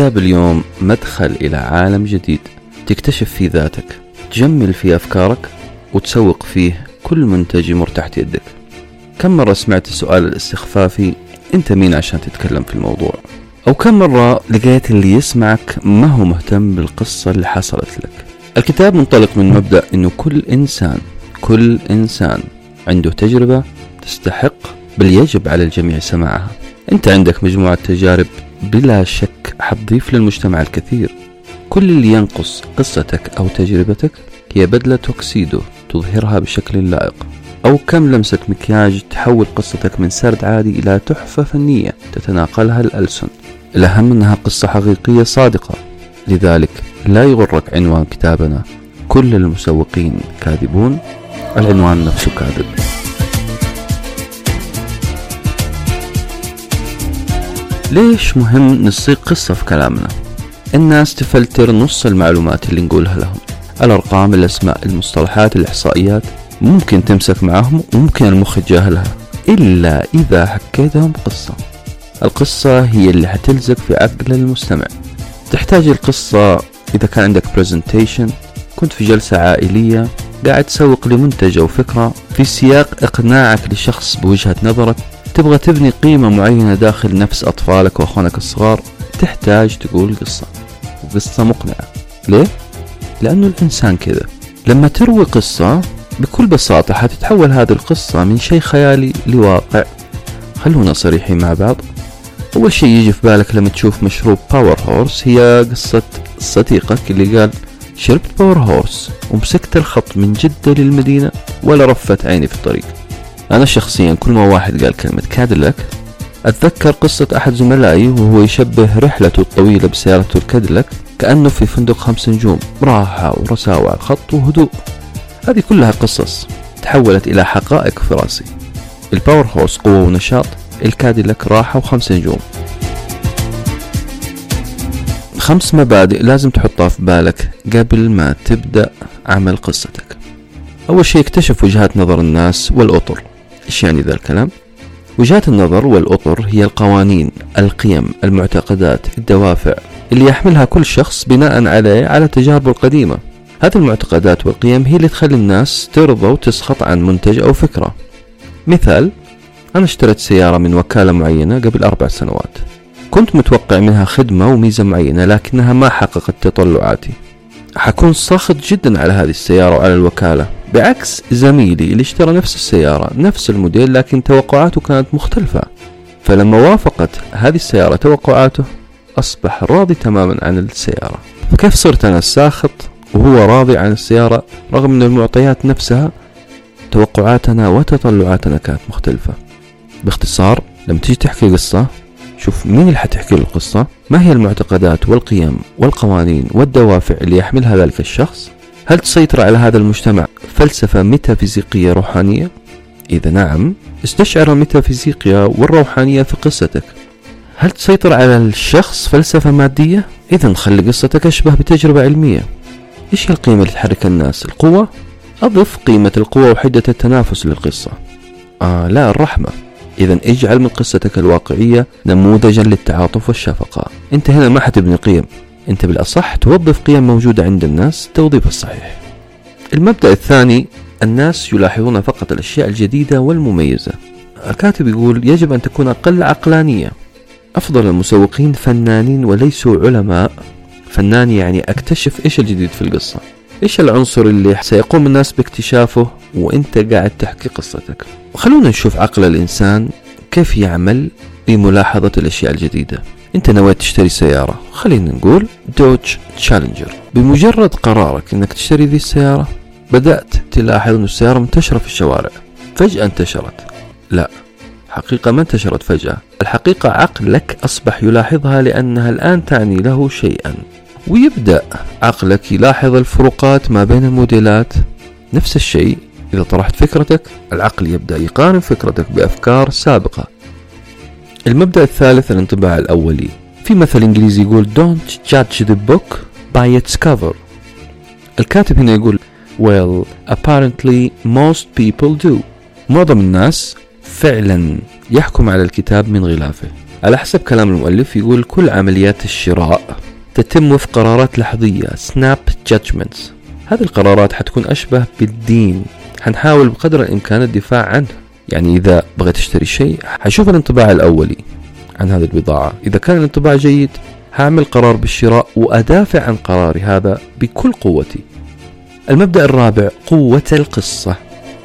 الكتاب اليوم مدخل إلى عالم جديد. تكتشف فيه ذاتك تجمل فيه أفكارك وتسوق فيه كل منتج يمر تحت يدك. كم مرة سمعت السؤال الاستخفافي أنت مين عشان تتكلم في الموضوع؟ أو كم مرة لقيت اللي يسمعك ما هو مهتم بالقصة اللي حصلت لك؟ الكتاب منطلق من مبدأ أنه كل إنسان كل إنسان عنده تجربة تستحق بل يجب على الجميع سماعها. أنت عندك مجموعة تجارب بلا شك حتضيف للمجتمع الكثير. كل اللي ينقص قصتك أو تجربتك هي بدلة توكسيدو تظهرها بشكل لائق. أو كم لمسة مكياج تحول قصتك من سرد عادي إلى تحفة فنية تتناقلها الألسن. الأهم أنها قصة حقيقية صادقة. لذلك لا يغرك عنوان كتابنا. كل المسوقين كاذبون العنوان نفسه كاذب. ليش مهم نصيغ قصة في كلامنا؟ الناس تفلتر نص المعلومات اللي نقولها لهم. الأرقام الأسماء المصطلحات الإحصائيات ممكن تمسك معهم وممكن المخ يتجاهلها إلا إذا حكيتهم قصة. القصة هي اللي حتلزق في عقل المستمع. تحتاج القصة إذا كان عندك برزنتيشن كنت في جلسة عائلية قاعد تسوق لمنتج أو فكرة في سياق إقناعك لشخص بوجهة نظرك تبغى تبني قيمة معينة داخل نفس أطفالك وأخوانك الصغار تحتاج تقول قصة وقصة مقنعة. ليه؟ لأنه الإنسان كذا. لما تروي قصة بكل بساطة حتتحول هذه القصة من شيء خيالي لواقع. خلونا صريحين مع بعض. أول شيء يجي في بالك لما تشوف مشروب Power Horse هي قصة صديقك اللي قال شربت Power Horse ومسكت الخط من جدة للمدينة ولا رفت عيني في الطريق. أنا شخصيا كل ما واحد قال كلمة كاديلاك أتذكر قصة أحد زملائي وهو يشبه رحلته الطويلة بسيارته الكاديلاك كأنه في فندق خمس نجوم راحة ورساوة على الخط وهدوء. هذه كلها قصص تحولت إلى حقائق في راسي ال Power Horse قوة ونشاط الكاديلاك راحة وخمس نجوم. خمس مبادئ لازم تحطها في بالك قبل ما تبدأ عمل قصتك. أول شيء اكتشف وجهات نظر الناس والأطر. إيش يعني ذا الكلام؟ وجهات النظر والأطر هي القوانين القيم المعتقدات الدوافع اللي يحملها كل شخص بناء عليه على تجاربه القديمة. هذه المعتقدات والقيم هي اللي تخلي الناس ترضى وتسخط عن منتج أو فكرة. مثال أنا اشتريت سيارة من وكالة معينة قبل أربع سنوات. كنت متوقع منها خدمة وميزة معينة لكنها ما حققت تطلعاتي. حكون ساخط جدا على هذه السيارة وعلى الوكالة. بعكس زميلي اللي اشترى نفس السيارة نفس الموديل لكن توقعاته كانت مختلفة. فلما وافقت هذه السيارة توقعاته أصبح راضي تماما عن السيارة. فكيف صرت أنا ساخط وهو راضي عن السيارة رغم أن المعطيات نفسها توقعاتنا وتطلعاتنا كانت مختلفة؟ باختصار لما تيجي تحكي قصة شوف مين اللي حتحكي له القصة؟ ما هي المعتقدات والقيم والقوانين والدوافع اللي يحملها ذلك الشخص؟ هل تسيطر على هذا المجتمع فلسفة ميتافيزيقية روحانية؟ إذا نعم استشعر الميتافيزيقيا والروحانية في قصتك. هل تسيطر على الشخص فلسفة مادية؟ إذا خلي قصتك أشبه بتجربة علمية. إيش هي القيمة اللي تحرك الناس؟ القوة؟ أضف قيمة القوة وحدة التنافس للقصة. آه لا الرحمة. إذا اجعل من قصتك الواقعية نموذجا للتعاطف والشفقة. أنت هنا ما حتبني قيم. أنت بالأصح توظف قيم موجودة عند الناس التوظيف الصحيح. المبدأ الثاني الناس يلاحظون فقط الأشياء الجديدة والمميزة. الكاتب يقول يجب أن تكون أقل عقلانية. أفضل المسوقين فنانين وليسوا علماء. فنان يعني أكتشف إيش الجديد في القصة. إيش العنصر اللي سيقوم الناس باكتشافه وإنت قاعد تحكي قصتك. وخلونا نشوف عقل الإنسان كيف يعمل بملاحظة الأشياء الجديدة. أنت نويت تشتري سيارة. خلينا نقول دوج تشالنجر. بمجرد قرارك أنك تشتري ذي السيارة بدأت تلاحظ أن السيارة منتشرة في الشوارع. فجأة انتشرت. لا حقيقة ما انتشرت فجأة. الحقيقة عقلك أصبح يلاحظها لأنها الآن تعني له شيئا. ويبدأ عقلك يلاحظ الفروقات ما بين الموديلات. نفس الشيء إذا طرحت فكرتك العقل يبدأ يقارن فكرتك بأفكار سابقة. المبدأ الثالث الانطباع الأولي. في مثل إنجليزي يقول Don't judge the book by its cover. الكاتب هنا يقول Well, apparently most people do. معظم الناس فعلا يحكم على الكتاب من غلافه. على حسب كلام المؤلف يقول كل عمليات الشراء تتم وفق قرارات لحظية snap judgments. هذه القرارات حتكون أشبه بالدين. حنحاول بقدر الإمكان الدفاع عنه. يعني إذا بغيت أشتري شيء حشوف الانطباع الأولي عن هذه البضاعة. إذا كان الانطباع جيد هعمل قرار بالشراء وأدافع عن قراري هذا بكل قوتي. المبدأ الرابع قوة القصة.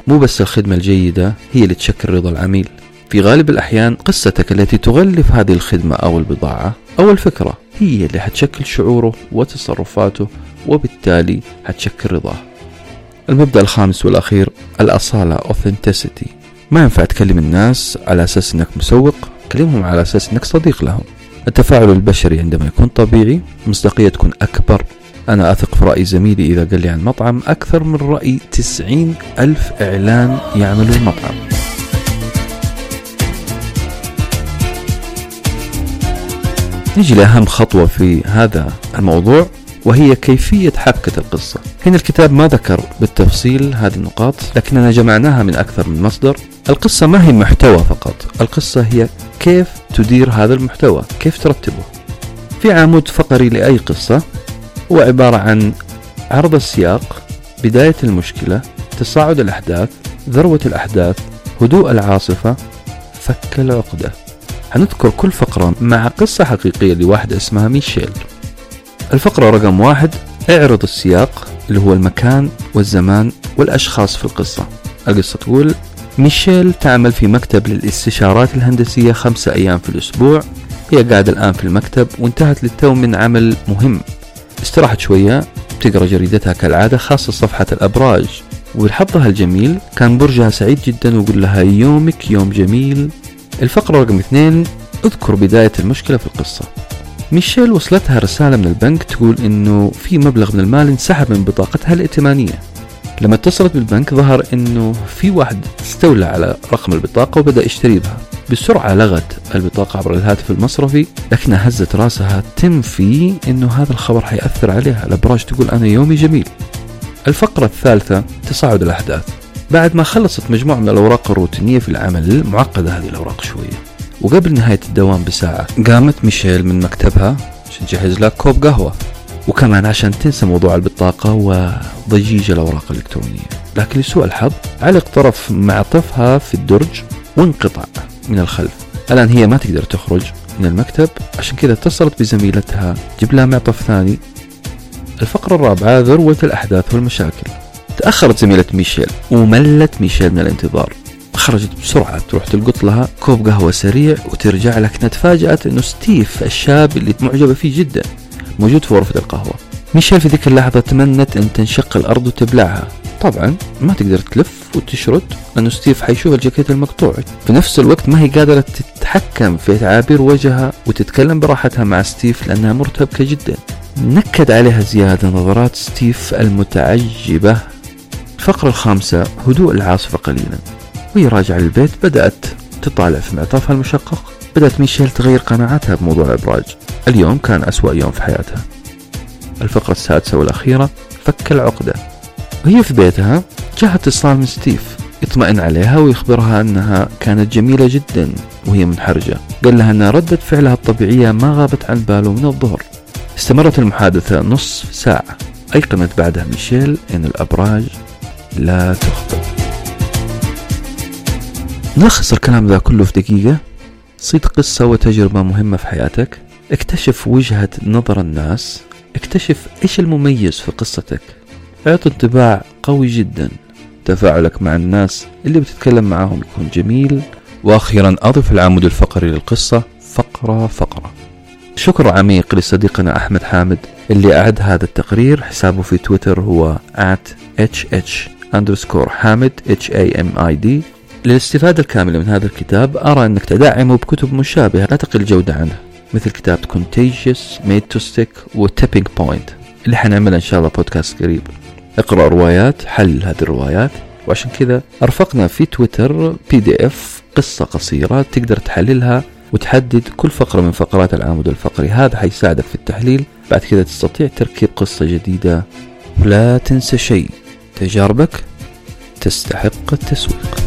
مو بس الخدمة الجيدة هي اللي تشكل رضا العميل. في غالب الأحيان قصتك التي تغلف هذه الخدمة أو البضاعة أو الفكرة هي اللي حتشكل شعوره وتصرفاته وبالتالي حتشكل رضاه. المبدأ الخامس والأخير الأصالة authenticity. ما ينفع تكلم الناس على أساس أنك مسوق كلمهم على أساس أنك صديق لهم. التفاعل البشري عندما يكون طبيعي مصداقية تكون أكبر. أنا أثق في رأي زميلي إذا قال لي عن مطعم أكثر من رأي تسعين ألف إعلان يعملوا المطعم. نيجي لأهم خطوة في هذا الموضوع وهي كيفية حبكة القصة. هنا الكتاب ما ذكر بالتفصيل هذه النقاط لكننا جمعناها من أكثر من مصدر. القصة ما هي محتوى فقط القصة هي كيف تدير هذا المحتوى كيف ترتبه. في عمود فقري لأي قصة هو عبارة عن عرض السياق بداية المشكلة تصاعد الأحداث ذروة الأحداث هدوء العاصفة فك العقدة. هنذكر كل فقرة مع قصة حقيقية لواحد اسمها ميشيل. الفقرة رقم واحد اعرض السياق اللي هو المكان والزمان والأشخاص في القصة. القصة تقول ميشيل تعمل في مكتب للاستشارات الهندسية خمسة أيام في الأسبوع. هي قاعدة الآن في المكتب وانتهت للتو من عمل مهم. استراحت شوية تقرأ جريدتها كالعادة خاصة صفحة الأبراج. ولحظها الجميل كان برجها سعيد جدا ويقول لها يومك يوم جميل. الفقرة رقم اثنين اذكر بداية المشكلة في القصة. ميشيل وصلتها رسالة من البنك تقول إنه في مبلغ من المال انسحب من بطاقتها الائتمانية. لما اتصلت بالبنك ظهر إنه في واحد استولى على رقم البطاقة وبدأ يشتري بها. بسرعة لغت البطاقة عبر الهاتف المصرفي لكنها هزت راسها تنفي إنه هذا الخبر حيأثر عليها. الأبراج تقول أنا يومي جميل. الفقرة الثالثة تصاعد الأحداث. بعد ما خلصت مجموعة من الأوراق الروتينية في العمل معقدة هذه الأوراق شوية. وقبل نهاية الدوام بساعة قامت ميشيل من مكتبها عشان تجهز لها كوب قهوة. وكمان عشان تنسى موضوع البطاقة وضجيج الأوراق الإلكترونية. لكن لسوء الحظ علق طرف معطفها في الدرج وانقطع من الخلف. الآن هي ما تقدر تخرج من المكتب عشان كذا اتصلت بزميلتها جيب لها معطف ثاني. الفقرة الرابعة ذروة الأحداث والمشاكل. تأخرت زميلة ميشيل وملت ميشيل من الانتظار. خرجت بسرعة تروح تلقط لها كوب قهوة سريع وترجع لكنها تفاجأت إنه ستيف الشاب اللي معجبة فيه جدا. موجود في غرفة القهوة. ميشيل في ذيك اللحظة تمنت أن تنشق الأرض وتبلعها. طبعا ما تقدر تلف وتشرد. لأنه ستيف حيشوف الجاكيت المقطوع. في نفس الوقت ما هي قادرة تتحكم في تعابير وجهها وتتكلم براحتها مع ستيف لأنها مرتبكة جدا. نكد عليها زيادة نظرات ستيف المتعجبة. الفقرة الخامسة هدوء العاصفة قليلا. وهي راجعة للبيت بدأت تطالع في معطفها المشقق. بدأت ميشيل تغير قناعاتها بموضوع الأبراج. اليوم كان أسوأ يوم في حياتها. الفقرة السادسة والأخيرة فك العقدة. وهي في بيتها جاء اتصال من ستيف. يطمئن عليها ويخبرها أنها كانت جميلة جدا وهي منحرجة. قال لها أن ردة فعلها الطبيعية ما غابت عن باله من الظهر. استمرت المحادثة نصف ساعة. أيقنت بعدها ميشيل أن الأبراج لا تخطئ. نلخص الكلام ذا كله في دقيقة. صيد قصة وتجربة مهمة في حياتك. اكتشف وجهة نظر الناس. اكتشف إيش المميز في قصتك. اعط انطباع قوي جدا. تفاعلك مع الناس اللي بتتكلم معاهم يكون جميل. وأخيرا أضف العمود الفقري للقصة. فقرة فقرة. شكر عميق لصديقنا أحمد حامد اللي أعد هذا التقرير. حسابه في تويتر هو at hh underscore حامد h a m i d. للاستفادة الكاملة من هذا الكتاب أرى أنك تدعمه بكتب مشابهة لا تقل جودة عنه مثل كتاب Contagious Made to Stick و Tipping Point. اللي حنعملها إن شاء الله بودكاست قريب. اقرأ روايات حل هذه الروايات وعشان كذا أرفقنا في تويتر بي دي اف قصة قصيرة تقدر تحللها وتحدد كل فقرة من فقرات العمود الفقري. هذا حيساعدك في التحليل. بعد كذا تستطيع تركيب قصة جديدة. ولا تنسى شيء تجاربك تستحق التسويق.